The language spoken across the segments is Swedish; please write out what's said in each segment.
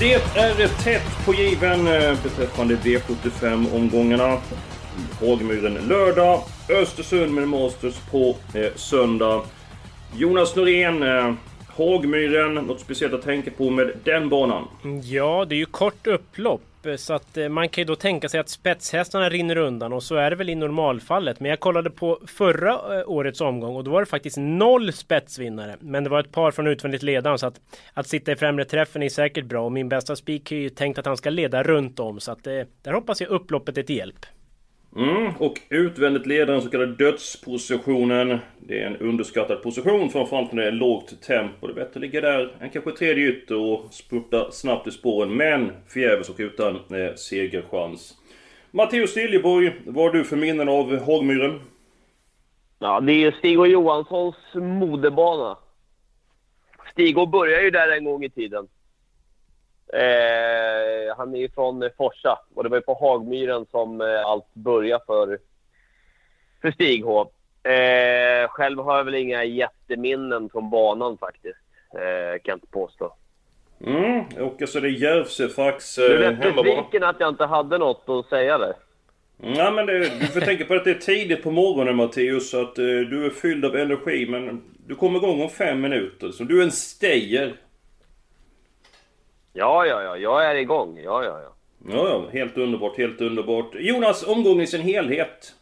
Det är tätt på given eh, beträffande V75-omgångarna. Hågmyren lördag, Östersund med Masters på eh, söndag. Jonas Norén, eh, Hågmyren, något speciellt att tänka på med den banan? Ja, det är ju kort upplopp. Eh, så att eh, man kan ju då tänka sig att spetshästarna rinner undan och så är det väl i normalfallet. Men jag kollade på förra eh, årets omgång och då var det faktiskt noll spetsvinnare. Men det var ett par från utvändigt ledaren så att att sitta i främre träffen är säkert bra och min bästa spik är ju tänkt att han ska leda runt om så att där hoppas jag upploppet är till hjälp. Mm, och utvändigt leder den så kallade dödspositionen. Det är en underskattad position, framförallt när det är lågt tempo. Det är bättre att ligga där än kanske tredje ytter och spurta snabbt i spåren, men förgäves och utan eh, segerchans. Matteus Siljeborg, vad har du för minnen av Hagmyren? Ja, det är ju Stig och Johanssons modebana. Stig började ju där en gång i tiden. Eh, han är ju från Forsa och det var ju på Hagmyren som eh, allt började för, för Stig H. Eh, själv har jag väl inga jätteminnen från banan faktiskt, eh, kan jag inte påstå. Mm, och så är det Järvsöfax Du eh, lät hemmabana. besviken att jag inte hade något att säga där. Ja men det, du får tänka på att det är tidigt på morgonen Matteus, så att eh, du är fylld av energi men du kommer igång om fem minuter. Så du är en stejer. Ja, ja, ja, jag är igång. Ja, ja, ja. Ja, ja, helt underbart, helt underbart. Jonas, omgången i sin helhet.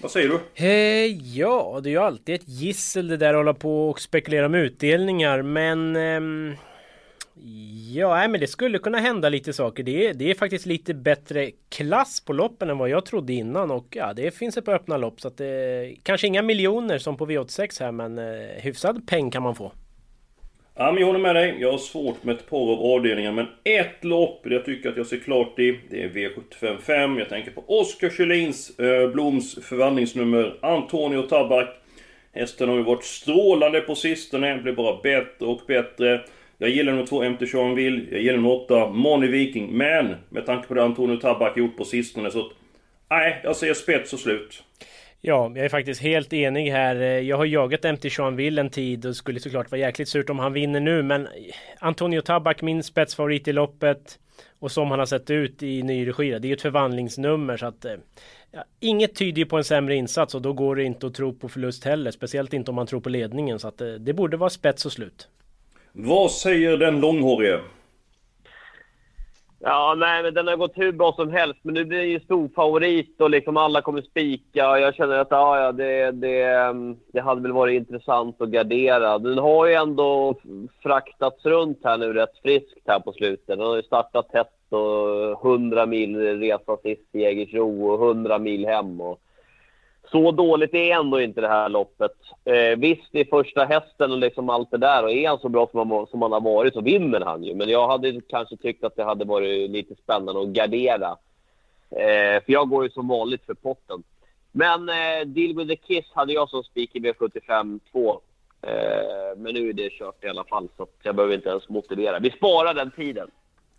Vad säger du? Eh, ja, det är ju alltid ett gissel det där att hålla på och spekulera om utdelningar men... ehm, ja, nej, men det skulle kunna hända lite saker. Det är, det är faktiskt lite bättre klass på loppen än vad jag trodde innan och ja, det finns ett par öppna lopp så att det... Kanske inga miljoner som på V86 här men eh, hyfsad peng kan man få. Ja, men jag håller med dig. Jag har svårt med ett par av avdelningarna, men ett lopp det jag tycker att jag ser klart i, det är V755. Jag tänker på Oskar Kjellins eh, Bloms förvandlingsnummer Antonio Tabak. Hästen har ju varit strålande på sistone, blir bara bättre och bättre. Jag gillar nummer två MT Seanville, jag gillar nummer åtta Money Viking, men med tanke på det Antonio Tabak gjort på sistone så... Nej, jag säger spets och slut. Ja, jag är faktiskt helt enig här. Eh, jag har jagat MT Jeanville en tid och skulle såklart vara jäkligt surt om han vinner nu. Men eh, Antonio Tabak, min spetsfavorit i loppet. Och som han har sett ut i ny regi, det är ju ett förvandlingsnummer så att... Eh, ja, inget tyder ju på en sämre insats och då går det inte att tro på förlust heller. Speciellt inte om man tror på ledningen så att det borde vara spets och slut. Vad säger den långhårige? Ja, nej, men den har gått hur bra som helst. Men nu blir den ju stor favorit och liksom alla kommer spika. Och Jag känner att ja, ja, det, det, mm, det hade väl varit intressant att gardera. Den har ju ändå fraktats runt här nu rätt friskt här på slutet. Den har ju startat tätt och 100 mil resa sist i Jägersro och 100 mil hem. Och så dåligt är ändå inte det här loppet. Eh, visst, det är första hästen och liksom allt det där. Och är han så bra som han, som han har varit så vinner han ju. Men jag hade kanske tyckt att det hade varit lite spännande att gardera. Eh, för jag går ju som vanligt för potten. Men eh, Deal with the Kiss hade jag som spik i V75 2. Eh, men nu är det kört i alla fall så jag behöver inte ens motivera. Vi sparar den tiden.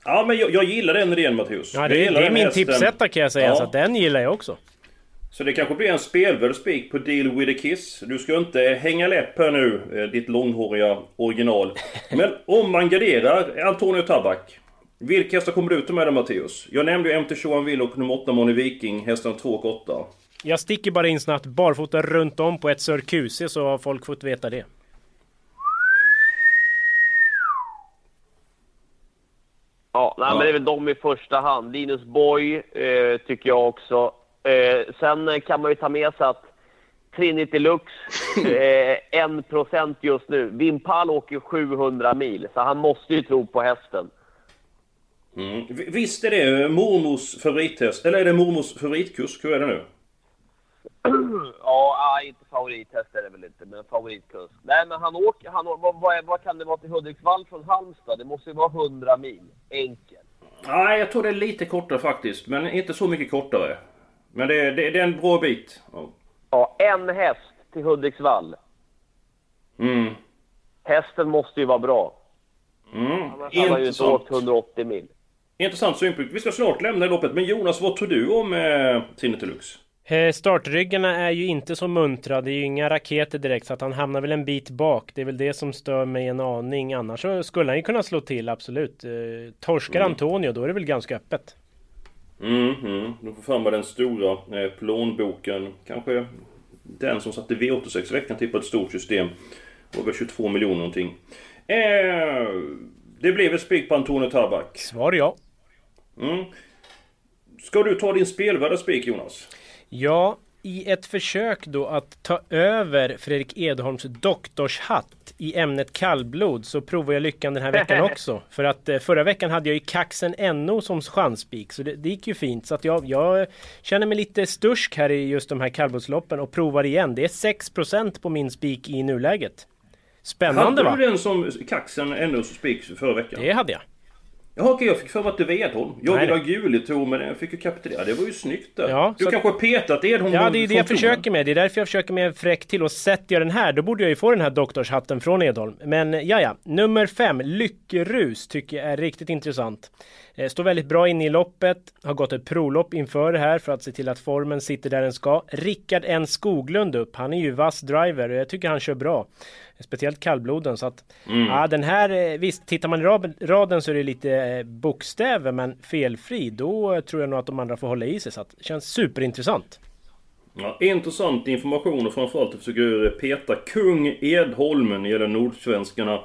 Ja, men jag, jag gillar den idén Matteus. Ja, Jag det, det är min tipsetta kan jag säga, Ja. så att den gillar jag också. Så det kanske blir en spelvärd spik på Deal with a Kiss. Du ska inte hänga läpp här nu, eh, ditt långhåriga original. Men om man garderar Antonio Tabak. Vilka hästar kommer du ut med då Matteus? Jag nämnde ju MT Johan och nummer 8 Money Viking, hästarna 2 och 8. Jag sticker bara in snabbt barfota runt om på ett QC så har folk fått veta det. Ja, nej, men det är väl de i första hand. Linus Boy eh, tycker jag också. Eh, sen kan man ju ta med sig att Trinity Lux, eh, 1% just nu. Vimpal åker 700 mil, så han måste ju tro på hästen. Mm. Visst är det mormors favorithäst? Eller är det mormors favoritkusk? Hur är det nu? ja, ah, inte favorithäst är det väl inte, men favoritkusk. Nej, men han åker... Han, vad, vad, vad kan det vara till Hudiksvall från Halmstad? Det måste ju vara 100 mil. Enkelt. Nej, jag tror det är lite kortare faktiskt. Men inte så mycket kortare. Men det, det, det är en bra bit. Ja. Ja, en häst till Hudiksvall. Mm. Hästen måste ju vara bra. Mm. Annars hade han ju inte åkt 180 mil. Intressant synpunkt. Vi ska snart lämna loppet. Men Jonas, vad tror du om eh, Tinnitus? Eh, Startryggarna är ju inte så muntra, det är ju inga raketer direkt så att han hamnar väl en bit bak. Det är väl det som stör mig en aning. Annars så skulle han ju kunna slå till, absolut. Eh, torskar Antonio, då är det väl ganska öppet. Mm, mm. Får fram den stora eh, plånboken. Kanske den som satte V86 veckan till på ett stort system. Det var väl 22 miljoner någonting. Eh, det blev ett spik på Antonio Tabak. Svar ja. Mm. Ska du ta din spelvärda spik Jonas? Ja, i ett försök då att ta över Fredrik Edholms doktorshatt i ämnet kallblod så provar jag lyckan den här veckan också. För att eh, förra veckan hade jag ju Kaxen NO som chanspik så det, det gick ju fint. Så att jag, jag känner mig lite stursk här i just de här kallblodsloppen och provar igen. Det är 6% på min spik i nuläget. Spännande Hade va? du den som kaxen ännu som spik förra veckan? Det hade jag. Jaha okej, jag fick för mig att det var Edholm. Jag nej. ha Gulitor men jag fick ju kapitulera. Det var ju snyggt där. Ja, du kanske har petat Edholm Ja, det är det jag försöker med. Det är därför jag försöker med en fräck till. Och sätter jag den här, då borde jag ju få den här doktorshatten från Edholm. Men ja, ja. Nummer fem, Lyckerus, tycker jag är riktigt intressant. Eh, Står väldigt bra inne i loppet. Har gått ett prolopp inför det här för att se till att formen sitter där den ska. Rickard N Skoglund upp. Han är ju vass driver och jag tycker han kör bra. Speciellt kallbloden så att ja, den här eh, visst tittar man i raden så är det lite eh, bokstäver men felfri då eh, tror jag nog att de andra får hålla i sig så att det känns superintressant. Ja, intressant information och framförallt att försöker peta kung Edholm när det gäller nordsvenskarna.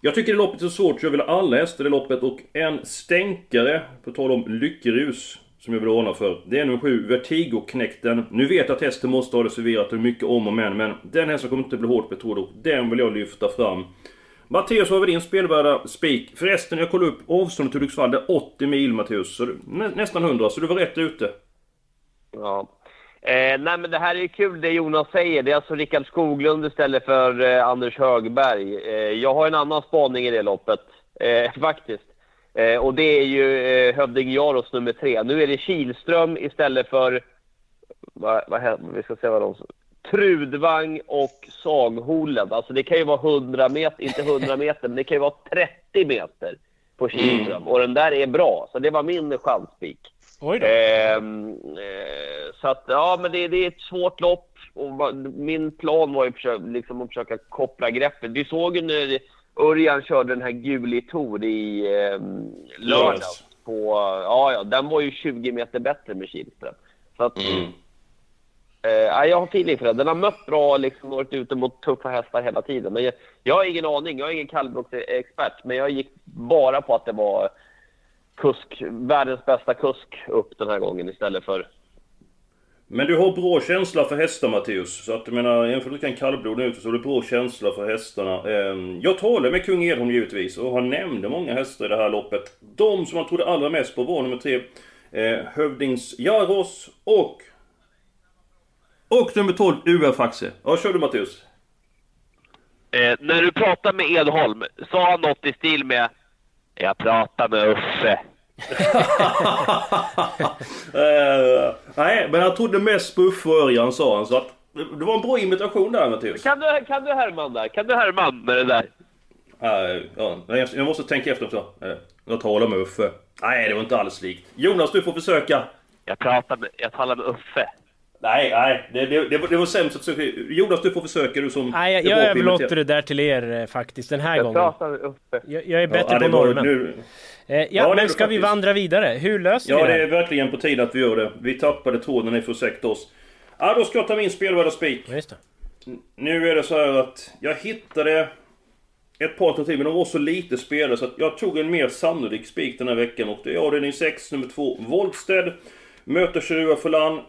Jag tycker det loppet är svårt så jag vill ha alla hästar i loppet och en stänkare, på tal om lyckerus, som jag vill ordna för. Det är nummer 7, Vertigo-knäkten. Nu vet jag att hästen måste ha det serverat och mycket om och men, men den hästen kommer inte bli hårt betrodd och den vill jag lyfta fram. Matteus, vad är din spelvärda spik? Förresten, jag kollade upp avståndet till Hudiksvall, det är 80 mil Matteus. Så du, nä, nästan 100, så du var rätt ute. Ja. Eh, nej, men det här är ju kul det Jonas säger. Det är alltså Rickard Skoglund istället för eh, Anders Högberg. Eh, jag har en annan spaning i det loppet, eh, faktiskt. Eh, och det är ju eh, Hövding Jaros nummer tre. Nu är det Kilström istället för... Vad, vad, vi ska se vad de... Trudvang och Sagholen. Alltså det kan ju vara 100 meter, inte 100 meter, men det kan ju vara 30 meter på Kilström. Och den där är bra, så det var min chanspik. Oj då. Ehm, eh, så att, ja, men det, det är ett svårt lopp. Och min plan var ju försöka, liksom, att försöka koppla greppet. Vi såg ju när Örjan körde den här Guli Tour i eh, lördags. På, ja, ja, den var ju 20 meter bättre med Kihlström. Så att, Mm. eh, ja, jag har feeling för det. Den har mött bra, liksom varit ute mot tuffa hästar hela tiden. Men jag, jag har ingen aning. Jag är ingen kallblocksexpert, men jag gick bara på att det var kusk, världens bästa kusk upp den här gången istället för... Men du har bra känsla för hästar Matteus. Så att jag menar, jämfört med en kallblod ute så har du bra känsla för hästarna. Ehm, Jag talade med kung Edholm givetvis och han nämnde många hästar i det här loppet. De som han trodde allra mest på var nummer tre, eh, Hövdings Jaros och... Och nummer 12, UF Axe. Ja, kör du Matteus. Eh, när du pratade med Edholm, sa han något i stil med Jag pratar med Uffe. Eh, nej, men han trodde mest på Uffe och Örjan sa han. Så att det var en bra imitation där Matteus. Kan du, kan du Herman där? Kan du Herman med det där? Eh, ja, jag- jag måste tänka efter också. Eh, Jag talar med Uffe. Nej, det var inte alls likt. Jonas, du får försöka. Jag pratar med, jag talar med Uffe. Nej, nej. Det, det, det, var, det var sämst att försöka. Jonas, du får försöka du som... Nej, jag, är jag överlåter det där till er eh, faktiskt den här Jag gången. pratar med Uffe. Jag, jag är bättre ja, på normen. nu- Eh, ja, Ja, det ska vi vandra vidare? Hur löser Ja, vi det det? är verkligen på tid att vi gör det. Vi tappade tråden, ni får ursäkta oss. Ja, då ska jag ta min spelvärda spik. Ja, Just det. Nu är det så här att jag hittade ett par alternativ, men de var så lite spelare så att jag tog en mer sannolik spik den här veckan. Och det är avdelning 6, nummer 2, Voldsted. Möter Chirua Fulan.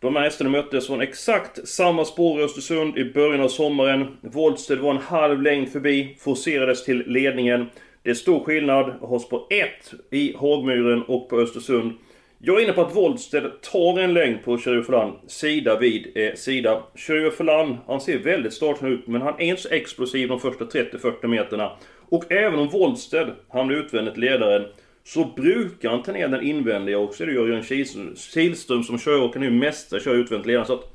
De här hästarna möttes från exakt samma spår i Östersund i början av sommaren. Voldsted var en halv längd förbi, forcerades till ledningen. Det är stor skillnad hos på 1 i Hagmyren och på Östersund. Jag är inne på att Woldstedt tar en längd på Cherufolan sida vid eh, sida. Cherufolan, han ser väldigt startsnabb ut men han är inte så explosiv de första 30-40 meterna. Och även om Woldstedt, han utvändigt ledaren, så brukar han ta ner den invändiga också. Det gör Jörgen Kihlström som kör och kan ju mästare kör utvändigt ledaren. Så att...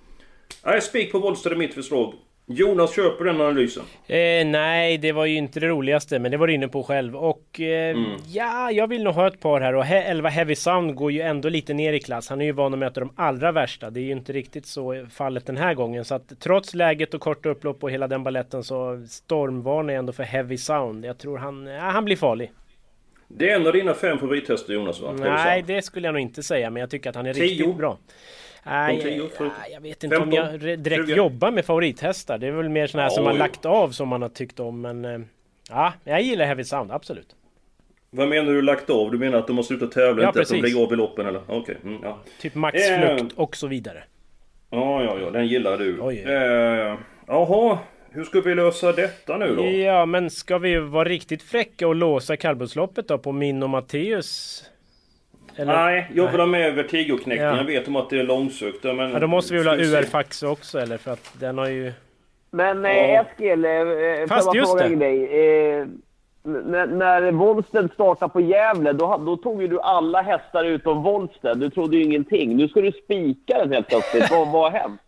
Nej, spik på Woldstedt är mitt förslag. Jonas köper den analysen? Eh, nej, det var ju inte det roligaste, men det var du inne på själv. Och eh, mm. ja, jag vill nog ha ett par här. Och he 11 Heavy Sound går ju ändå lite ner i klass. Han är ju van att möta de allra värsta. Det är ju inte riktigt så fallet den här gången. Så att trots läget och korta upplopp och hela den balletten så stormvarnar jag ändå för Heavy Sound. Jag tror han, ja, han blir farlig. Det är en av dina fem favorithästar Jonas va? Nej, det skulle jag nog inte säga. Men jag tycker att han är Tio. riktigt bra. Nej, jag, jag vet inte 15, om jag direkt 20. jobbar med favorithästar. Det är väl mer sådana här ja, som man lagt av som man har tyckt om. Men eh, ja, jag gillar Heavy Sound, absolut. Vad menar du lagt av? Du menar att de har slutat tävla? Ja, inte precis. att de lägger av i loppen eller? Okej. Okay. Mm, ja. Typ maxflukt eh, och så vidare. Ja, ja, ja. Den gillar du. Oj. Eh, jaha. Hur ska vi lösa detta nu då? Ja, men ska vi vara riktigt fräcka och låsa kallblodsloppet då på min och Matteus eller? Nej, jag vill ha med Vertigo-knäckningen. Ja. Jag vet om att det är långsökt. Men... Ja, då måste vi väl ha UR-fax också eller? För att den har ju... Men eh, ja. Eskil, eh, Fast just det. Dig. Eh, när, när Wollsted startade på Gävle, då, då tog ju du alla hästar utom Wollsted. Du trodde ju ingenting. Nu ska du spika den helt plötsligt. vad, vad har hänt?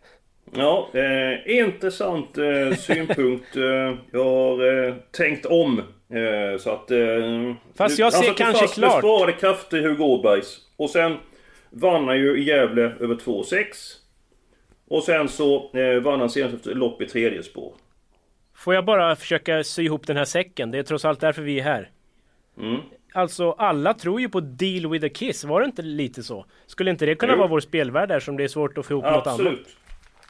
Ja, eh, intressant eh, synpunkt. Eh, jag har eh, tänkt om Eh, så att... Eh, Fast jag ser kanske fast klart... sparade krafter Hugo Åbergs. Och sen vann han ju i Gävle över 2,6. Och sen så eh, vann han senaste lopp i tredje spår. Får jag bara försöka sy ihop den här säcken? Det är trots allt därför vi är här. Mm. Alltså alla tror ju på Deal with a Kiss, var det inte lite så? Skulle inte det kunna jo. vara vår spelvärld där som det är svårt att få ihop Absolut. något annat?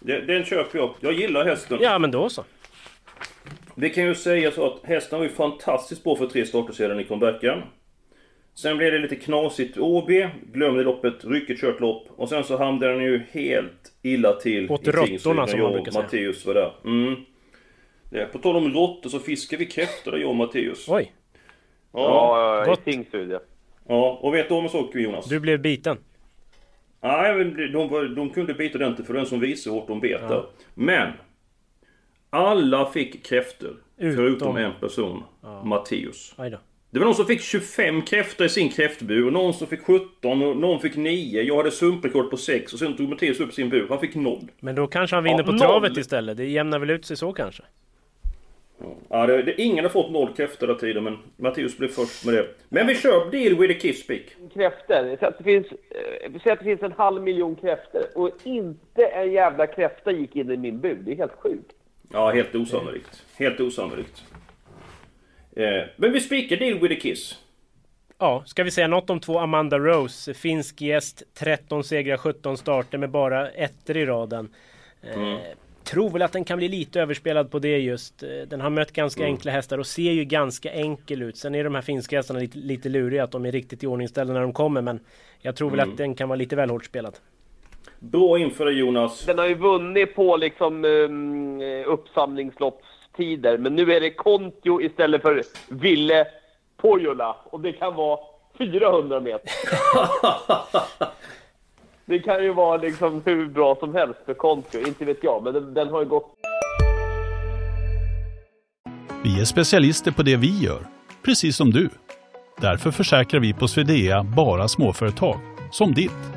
Absolut! Den köper jag. Jag gillar hästen. Ja men då så. Vi kan ju säga så att hästen var ju fantastiskt bra för tre starter sedan i comebacken. Sen blev det lite knasigt Åby, glömde loppet, ryckigt kört lopp. Och sen så hamnade den ju helt illa till Åt råttorna som man brukar säga. Matteus var där. Mm. Det, på tal om råttor så fiskar vi kräftor där jag och Matteus. Oj! Ja, ja i Tingsryd ja. Ja, och vet du om en sak Jonas? Du blev biten? Nej, de, de kunde bita ordentligt för den som visade hårt de bet ja. Men! Alla fick kräftor. Utom, förutom en person. Ja. Matteus. Det var någon som fick 25 kräftor i sin kräftbur. Någon som fick 17 och någon fick 9. Jag hade sumprekord på 6 och sen tog Matteus upp sin bur. Han fick 0. Men då kanske han vinner ja, på noll. travet istället. Det jämnar väl ut sig så kanske? Ja, det, det, ingen har fått noll kräftor där tiden men Matteus blev först med det. Men vi kör deal with a kiss speak. Kräftor. Säg att det finns, eh, att det finns en halv miljon kräftor och inte en jävla kräfta gick in i min bur. Det är helt sjukt. Ja, helt osannolikt. Helt osannolikt. Eh, men vi spikar Deal with a Kiss. Ja, ska vi säga något om två Amanda Rose? Finsk gäst, 13 segrar, 17 starter med bara ettor i raden. Eh, mm. Tror väl att den kan bli lite överspelad på det just. Eh, den har mött ganska mm. enkla hästar och ser ju ganska enkel ut. Sen är de här finska hästarna lite, lite luriga att de är riktigt i ordningställda när de kommer. Men jag tror väl mm. att den kan vara lite väl hårt spelad. Bra inför Jonas. Den har ju vunnit på liksom um, uppsamlingsloppstider. Men nu är det Kontio istället för Ville Pojola. Och det kan vara 400 meter. det kan ju vara liksom hur bra som helst för Kontio. Inte vet jag, men den, den har ju gått... Vi är specialister på det vi gör, precis som du. Därför försäkrar vi på Swedea bara småföretag, som ditt.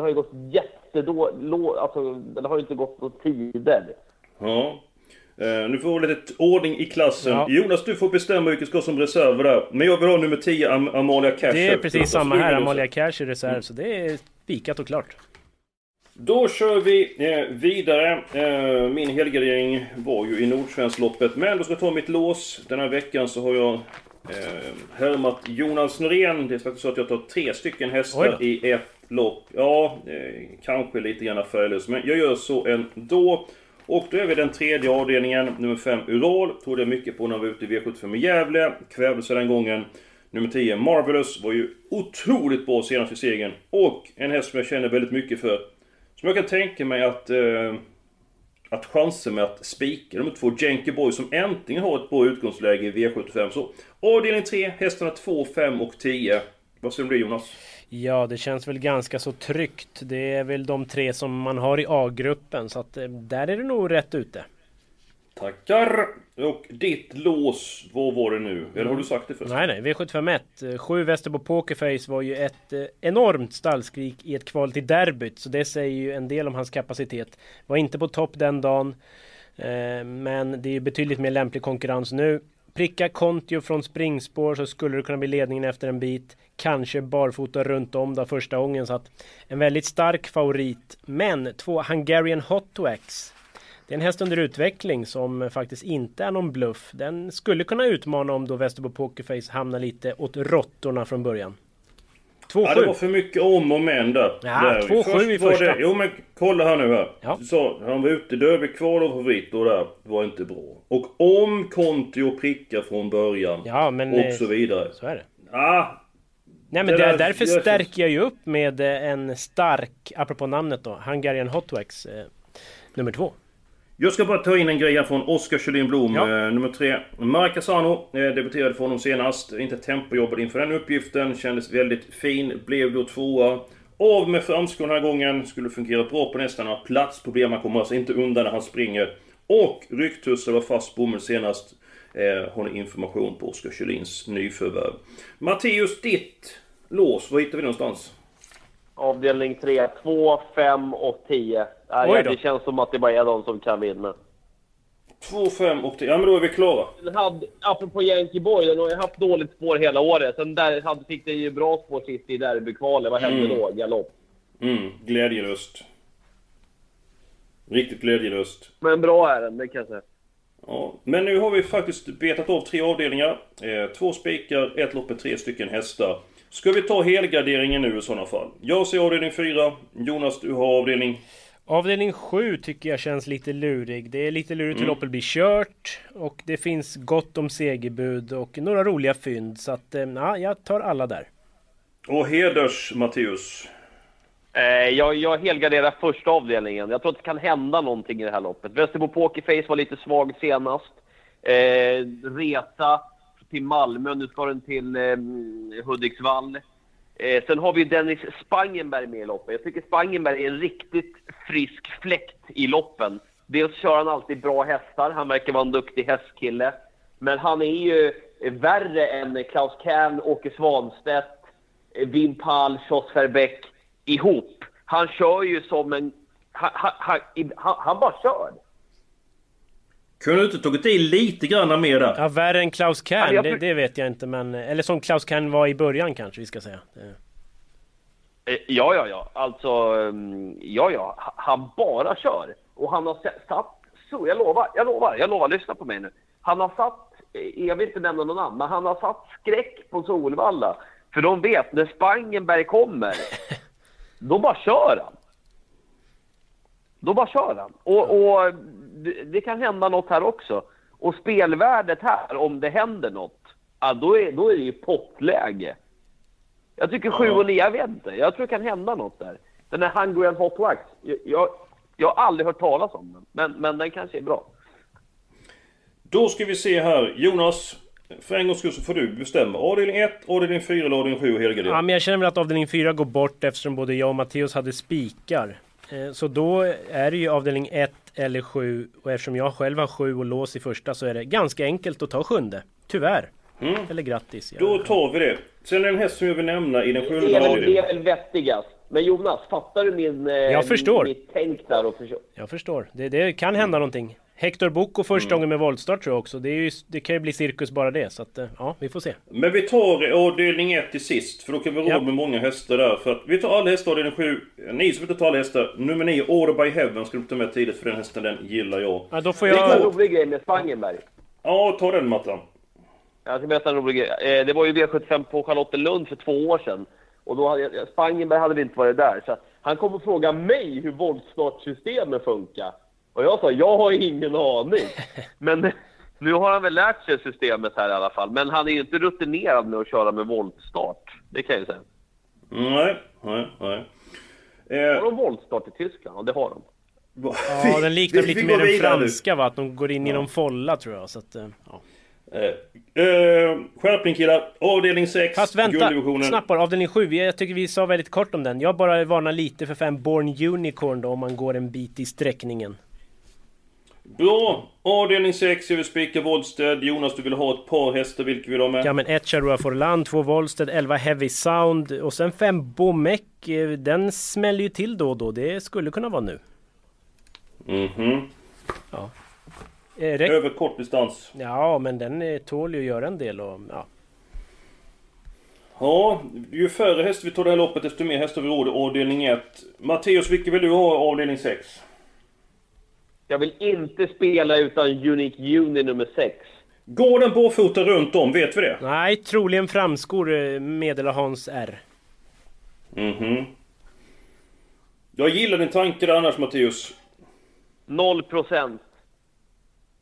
den har ju gått jättedåligt. Alltså, den har ju inte gått på tider. Ja. Uh, nu får vi lite ordning i klassen. Ja. Jonas, du får bestämma vilket ska som reserv där. Men jag vill ha nummer 10, Am Amalia Cash. Det är precis samma här, Amalia Cash i reserv. Mm. Så det är spikat och klart. Då kör vi eh, vidare. Eh, min helgardering var ju i Nordsvenskloppet. Men då ska jag ta mitt lås. Den här veckan så har jag Eh, härmat Jonas Norén. Det är faktiskt så att jag tar tre stycken hästar i ett lopp. Ja, eh, kanske lite grann färglös. Men jag gör så ändå. Och då är vi den tredje avdelningen, nummer 5 Ural. Trodde jag mycket på när jag var ute i V75 i Gävle. Kvävelse den gången. Nummer 10 Marvelous var ju otroligt bra senast i segern. Och en häst som jag känner väldigt mycket för. Som jag kan tänka mig att... Eh, att chansen med att spika nummer två, Jenke Boy, som äntligen har ett bra utgångsläge i V75. Så avdelning 3, hästarna 2, 5 och 10. Vad säger du om det Jonas? Ja, det känns väl ganska så tryggt. Det är väl de tre som man har i A-gruppen, så att eh, där är det nog rätt ute. Tackar! Och ditt lås, vad var det nu? Eller har du sagt det först? Nej, nej, V751. 7 Västerbo Pokerface var ju ett eh, enormt stallskrik i ett kval till derbyt. Så det säger ju en del om hans kapacitet. Var inte på topp den dagen. Eh, men det är ju betydligt mer lämplig konkurrens nu. Pricka Kontio från springspår så skulle det kunna bli ledningen efter en bit. Kanske barfota runt om där första gången. Så att en väldigt stark favorit. Men två Hungarian Hot Wax. Det är en häst under utveckling som faktiskt inte är någon bluff. Den skulle kunna utmana om då Västerbo Pokerface hamnar lite åt råttorna från början. 2-7. Ja, det var för mycket om och men där. Ja, där. 2-7 Först i första. Det, jo men kolla här nu här. Ja. Sa, han var ute Derby kval och favorit och där var inte bra. Och om Kontio prickar från början. Ja, men, eh, och så vidare. Så är det. Ah, Nej men Det där, där därför så- stärker jag ju upp med eh, en stark, apropå namnet då, Hungarian Hotwax eh, nummer två. Jag ska bara ta in en grej här från Oskar Kjellin Blom, Ja. eh, nummer tre. Marcasano eh, debuterade för honom senast. Inte tempojobbad inför den uppgiften. Kändes väldigt fin. Blev då tvåa. Av med framskon den här gången. Skulle fungera bra på nästan några platsproblem. Han kommer alltså inte undan när han springer. Och Ryktussar var fast bomull senast. Eh, har ni information på Oskar Kjellins nyförvärv. Matteus, ditt lås. Var hittar vi någonstans? Avdelning 3, 2, 5 och 10. Nej, det känns som att det bara är de som kan vinna. 2, 5 och 10. Ja men då är vi klara. Den hade, apropå Yankee Boy, den har ju haft dåligt spår hela året. Sen där hade, fick den ju bra spår sist i derbykvalet. Vad hände Mm. då? Galopp. Mm, glädjelöst. Riktigt glädjelöst. Men bra är den, det kan jag säga. Ja, men nu har vi faktiskt betat av tre avdelningar. Eh, två spikar, ett lopp med tre stycken hästar. Ska vi ta helgarderingen nu i sådana fall? Jag ser avdelning 4. Jonas, du har avdelning... Avdelning 7 tycker jag känns lite lurig. Det är lite lurigt hur Mm. loppet blir kört. Och det finns gott om segerbud och några roliga fynd. Så att, eh, ja, jag tar alla där. Och Heders Matteus. Eh, jag, jag helgarderar första avdelningen. Jag tror att det kan hända någonting i det här loppet. Västerbo Pokerface var lite svag senast. Eh, resa till Malmö, nu ska den till eh, Hudiksvall. Eh, sen har vi Dennis Spangenberg med i loppet. Jag tycker Spangenberg är en riktigt frisk fläkt i loppen. Dels kör han alltid bra hästar, han verkar vara en duktig hästkille. Men han är ju eh, värre än Klaus Kern, Åke Svanstedt, eh, Wim Pall, Jos Verbeck ihop. Han kör ju som en... Han, han, han, han bara kör. Kunde du inte tagit i lite grann mer där? Ja, värre än Klaus Kern, det, det vet jag inte men... Eller som Klaus Kern var i början kanske vi ska säga. Eh, Ja, ja, ja. Alltså, mm, ja, ja. Ha- Han bara kör. Och han har satt... Så, jag lovar, jag lovar, jag lovar. Lyssna på mig nu. Han har satt... eh, Jag vill inte nämna någon namn, men han har satt skräck på Solvalla. För de vet, när Spangenberg kommer, då bara kör han. Då bara kör han. Och, och det, kan hända något här också. Och spelvärdet här, om det händer något, ja, då, är, då är det ju pottläge. Jag tycker 7 och 9, jag vet inte. Jag tror det kan hända något där. Den här Hungry Hot Wax, jag, jag, jag har aldrig hört talas om den. Men, men den kanske är bra. Då ska vi se här. Jonas, för en gångs skull så får du bestämma. Avdelning 1, avdelning 4 eller avdelning 7 och helgardering. Ja, men jag känner väl att avdelning 4 går bort eftersom både jag och Matteus hade spikar. Eh, Så då är det ju avdelning 1 eller 7 och eftersom jag själv har 7 och lås i första så är det ganska enkelt att ta sjunde. Tyvärr. Mm. Eller grattis. Då tar vi det. Sen är det en häst som jag vill nämna i den sjunde väl, det avdelningen. är väl vettigast. Men Jonas, fattar du min, eh, Jag förstår. mitt tänk där? Och förstå? Jag förstår. Det, det kan hända någonting. Hector Boko första Mm. gången med voltstart tror jag också. Det, är ju, det kan ju bli cirkus bara det. Så att, eh, ja, vi får se. Men vi tar avdelning 1 till sist, för då kan vi råd Ja. med många hästar där. För att vi tar alla hästar avdelning 7. Ni som inte tar alla hästar, nummer 9, Order by Heaven, ska du ta med tidigt för den hästen, den gillar jag. Ja, då får Det är en jag... rolig grej med Spangenberg. Ja, ta den Mattan. Jag ska berätta en rolig grej. Eh, Det var ju V75 på Charlottenlund för två år sedan. Och då hade, Spangenberg hade inte varit där. Så han kom och frågade mig hur voltstartsystemet funkar. Och jag sa, jag har ingen aning. Men nu har han väl lärt sig systemet här i alla fall. Men han är ju inte rutinerad med att köra med voltstart. Det kan jag ju säga. Nej, nej, nej. Har Eh, de voltstart i Tyskland? Ja, det har de. Ja, den liknar lite mer den franska va? Att de går in i någon folla tror jag. Så att, eh, ja. Eh, eh, skärpning killar. Avdelning 6. Fast vänta, snabbt bara. Avdelning 7. Jag tycker vi sa väldigt kort om den. Jag bara varnar lite för fem Born Unicorn då om man går en bit i sträckningen. Bra! Avdelning 6, jag vill spika Woldstead. Jonas, du vill ha ett par hästar. Vilka vill du ha med? Ja men ett Charua Forlan, två Volsted, 11 Heavy Sound och sen fem Bomek. eh, Den smäller ju till då och då. Det skulle kunna vara nu. Mhm. Eh, räck- Över kort distans. Ja men den eh, tål ju att göra en del och ja. Ja, ju färre hästar vi tar det här loppet desto mer hästar vi råd i avdelning 1. Matteus, vilka vill du ha avdelning 6? Jag vill inte spela utan Unique Uni nummer 6. Går den barfota runt om? Vet vi det? Nej, troligen framskor eh, meddelar Hans R. Mhm. Jag gillar din tanke där annars Matteus. 0 procent.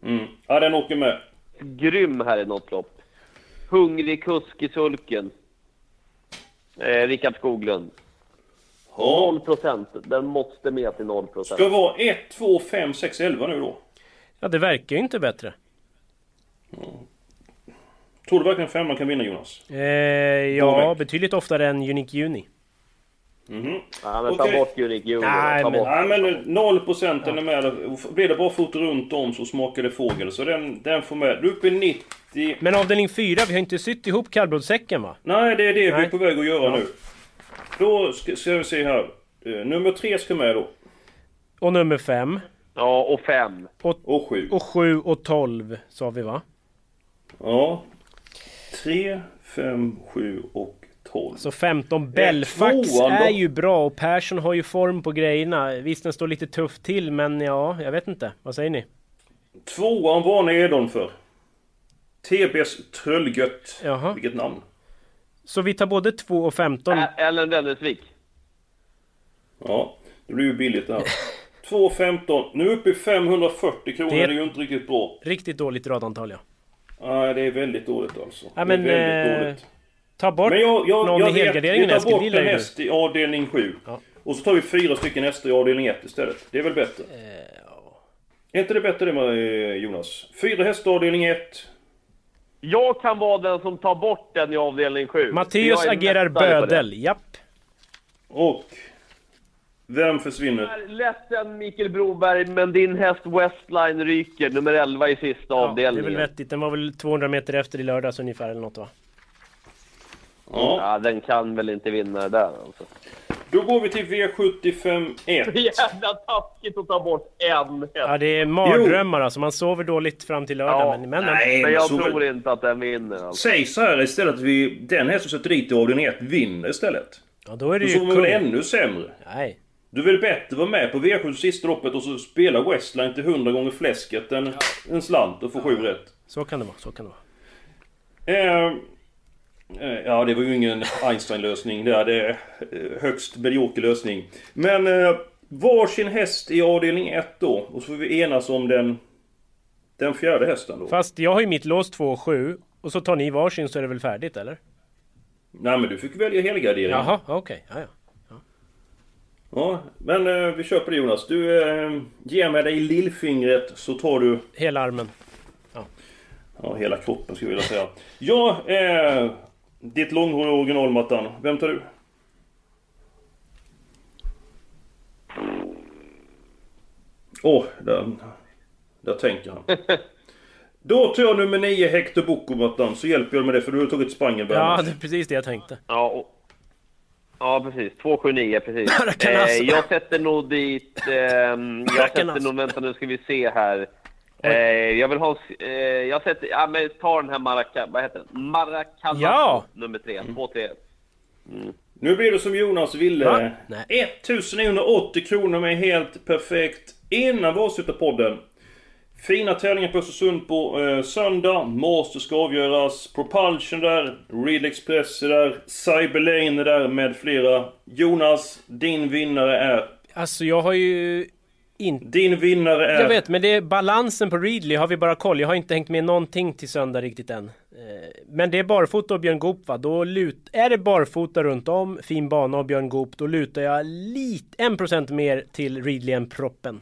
Mm. Ja, den åker med. Grym här i något lopp. Hungrig kusk i sulken. Eh, Rickard Skoglund. Ja. 0 procent. Den måste med till 0 procent. Ska vara 1, 2, 5, 6, 11 nu då. Ja, det verkar ju inte bättre. Tror du verkligen femman kan vinna Jonas? Eh, ja, betydligt oftare än Unique Uni. Mhm. Ja, men ta Okej. bort Unique Uni. Nej, ta men- bort. Nej men 0% den är med. Blir det bara fot runt om så smakar det fågel. Så den, den får med. Du är uppe i 90. Men avdelning 4, vi har inte sytt ihop kallblodssäcken va? Nej det är det vi är Nej. på väg att göra nu. Då ska, ska vi se här. Eh, Nummer 3 ska med då. Och nummer 5. Ja, och 5. Och 7. Och 7 och 12 sa vi va? Ja. 3, 5, 7 och 12. Så 15 Belfax tvåan då? är ju bra och Persson har ju form på grejerna. Visst den står lite tufft till men ja, jag vet inte. Vad säger ni? Tvåan varnar Edon för. TBs Tröllgött. Jaha. Vilket namn. Så vi tar både 2 och 15. Ä- Ellen Rennesvik. Ja, det blir ju billigt det här. 2,15. Nu är vi uppe i 540 kronor. Det Det- är ju inte riktigt bra. Riktigt dåligt radantal ja. Nej, det är väldigt dåligt alltså. Ja, det är men, väldigt eh, dåligt. Ta bort Men jag, jag, någon jag i vet, helgarderingen vi tar Eskil. bort en häst i avdelning 7. Ja. Och så tar vi fyra stycken hästar i avdelning 1 istället. Det är väl bättre? Är inte det bättre det med eh, Jonas? Fyra hästar i avdelning 1. Jag kan vara den som tar bort den i avdelning 7. Matteus agerar bödel, japp. Och... Vem försvinner? Jag är Ledsen Mikael Broberg, men din häst Westline ryker. Nummer 11 i sista Ja, det är avdelningen. väl vettigt. Den var väl 200 meter efter i lördags ungefär eller något va? Ja. Ja, den kan väl inte vinna det där alltså. Då går vi till V75 1. Jävla taskigt att ta bort en häst. Ja det är mardrömmar alltså. Man sover dåligt fram till lördag Ja, men... men nej. Men jag så tror inte att den vinner alltså. Säg så här istället att vi... Den häst som sätter dit i avdelning 1 vinner istället. Ja då är det Då ju får vi kung. ännu sämre. Nej. Du vill bättre vara med på V7 sista loppet och så spela Westline till 100 gånger fläsket än en slant och få sju rätt. Så kan det vara, så kan det vara. Eh, ja, det var ju ingen Einstein-lösning där. Det är eh, högst medioker lösning. Men eh, varsin häst i avdelning 1 då. Och så får vi enas om den... Den fjärde hästen då. Fast jag har ju mitt lås 2 och 7. Och så tar ni varsin så är det väl färdigt eller? Nej men du fick välja helgardering. Jaha, okej. Ja, ja. Ja, men eh, vi köper det Jonas. Du eh, ger mig dig lillfingret så tar du... Hela armen. Ja, hela kroppen skulle jag vilja säga. Ja, eh, ditt långhåriga original Mattan. Vem tar du? Åh, oh, där, där tänker han. Då tar jag nummer 9 Hector Bocco Mattan, så hjälper jag med det för du har tagit Spangenberg Ja, det är precis det jag tänkte. Ja, och, ja precis. 279, precis. Eh, jag sätter nog dit... ehm, jag sätter nog... Vänta nu ska vi se här. Eh, jag vill ha... Eh, jag sätter... Ja, men ta den här Maraca... Vad heter den? Maracanazo, Ja! nummer tre. Två, tre. Nu blir det som Jonas ville. Nej. 1980 kronor med helt perfekt innan vi avslutar podden. Fina tävlingar på Östersund på eh, söndag. Master ska avgöras. Propulsion där. Real Express är där. Cyberlane är där med flera. Jonas, din vinnare är? Alltså jag har ju inte... Din vinnare är? Jag vet, men det är balansen på Readly har vi bara koll. Jag har inte hängt med någonting till söndag riktigt än. Eh, men det är barfota och Björn Goop va? Då lut... Är det barfota runt om, fin bana och Björn Goop, då lutar jag lite, en procent mer till Readly än proppen.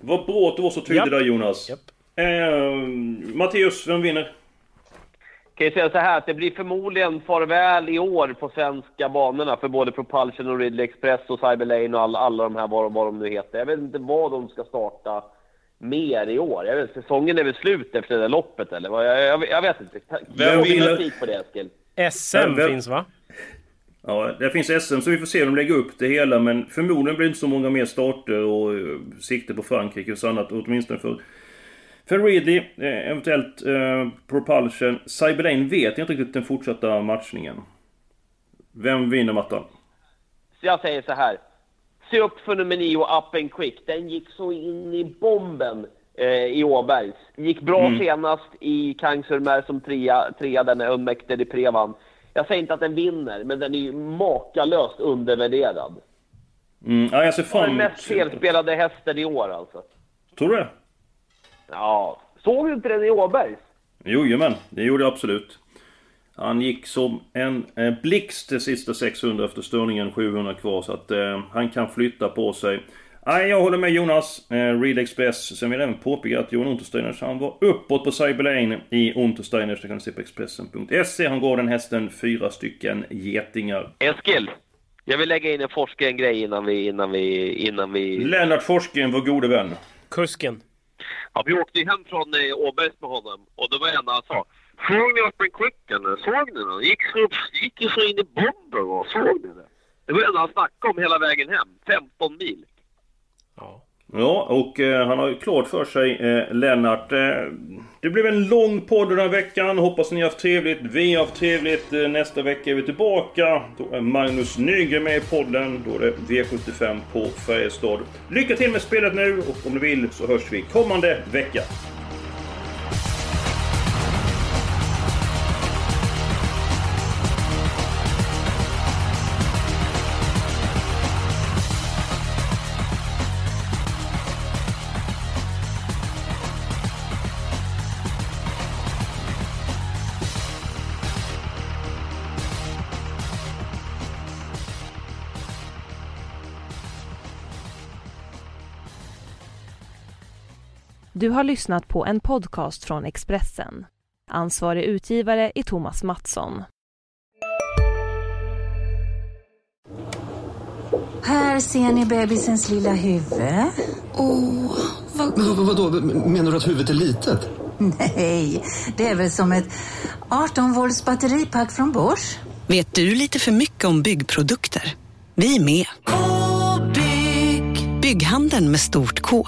Vad bra att du var så tydlig Japp. där Jonas. Japp. Eh, Matteus, vem vinner? Kan jag säga så här att det blir förmodligen farväl i år på svenska banorna för både Propulsion och Ridley Express och Cyberlane och alla, alla de här vad, vad de nu heter. Jag vet inte vad de ska starta mer i år. Jag vet, säsongen är väl slut efter det där loppet eller? vad? Jag, jag, jag vet inte. Vem vinner? på det Eskil? SM Vem- finns va? Ja, det finns SM så vi får se hur de lägger upp det hela men förmodligen blir det inte så många mer starter och uh, sikte på Frankrike och så annat åtminstone för för Ridley, eh, eventuellt eh, Propulsion. Cyberlane vet inte riktigt den fortsatta matchningen. Vem vinner mattan? Jag säger så här. Se upp för nummer 9 Up and Quick. Den gick så in i bomben eh, i Åbergs. Gick bra Mm. senast i Kangsurmer som trea, trea den är Unmäkter i Prevan. Jag säger inte att den vinner, men den är ju makalöst undervärderad. Mm, ja, jag ser Den fram mest felspelade hästen i år alltså. Tror du det? Ja, såg du inte den i Åbergs? Jojomän, det gjorde jag absolut. Han gick som en eh, blixt de sista 600 efter störningen 700 kvar så att eh, han kan flytta på sig. Nej, jag håller med Jonas. Eh, Real Express. Sen vill jag även påpeka att Johan Untersteiners han var uppåt på Cyberlane i Untersteiners. Det kan du se på Expressen.se. Han gav den hästen fyra stycken getingar. Eskil, jag vill lägga in en Forsgren-grej innan vi, innan vi, innan vi... Lennart Forsgren, vår gode vän. Kusken. Ja, vi åkte hem från eh, Åbergs med honom och det var det enda han sa Såg ni Open Quicken? Såg ni den? Gick, så, gick ju så in i bomben och såg ni det? Det var det enda han snackade om hela vägen hem. 15 mil. Ja, Ja och eh, han har ju klart för sig, eh, Lennart. Eh, det blev en lång podd den här veckan. Hoppas ni har haft trevligt. Vi har haft trevligt. Eh, nästa vecka är vi tillbaka. Då är Magnus Nygren med i podden. Då är det V75 på Färjestad. Lycka till med spelet nu och om du vill så hörs vi kommande vecka. Du har lyssnat på en podcast från Expressen. Ansvarig utgivare är Thomas Mattsson. Här ser ni bebisens lilla huvud. Åh, vad... Men vadå, menar du att huvudet är litet? Nej, det är väl som ett 18 volts batteripack från Bosch. Vet du lite för mycket om byggprodukter? Vi är med. K-bygg. Bygghandeln med stort K.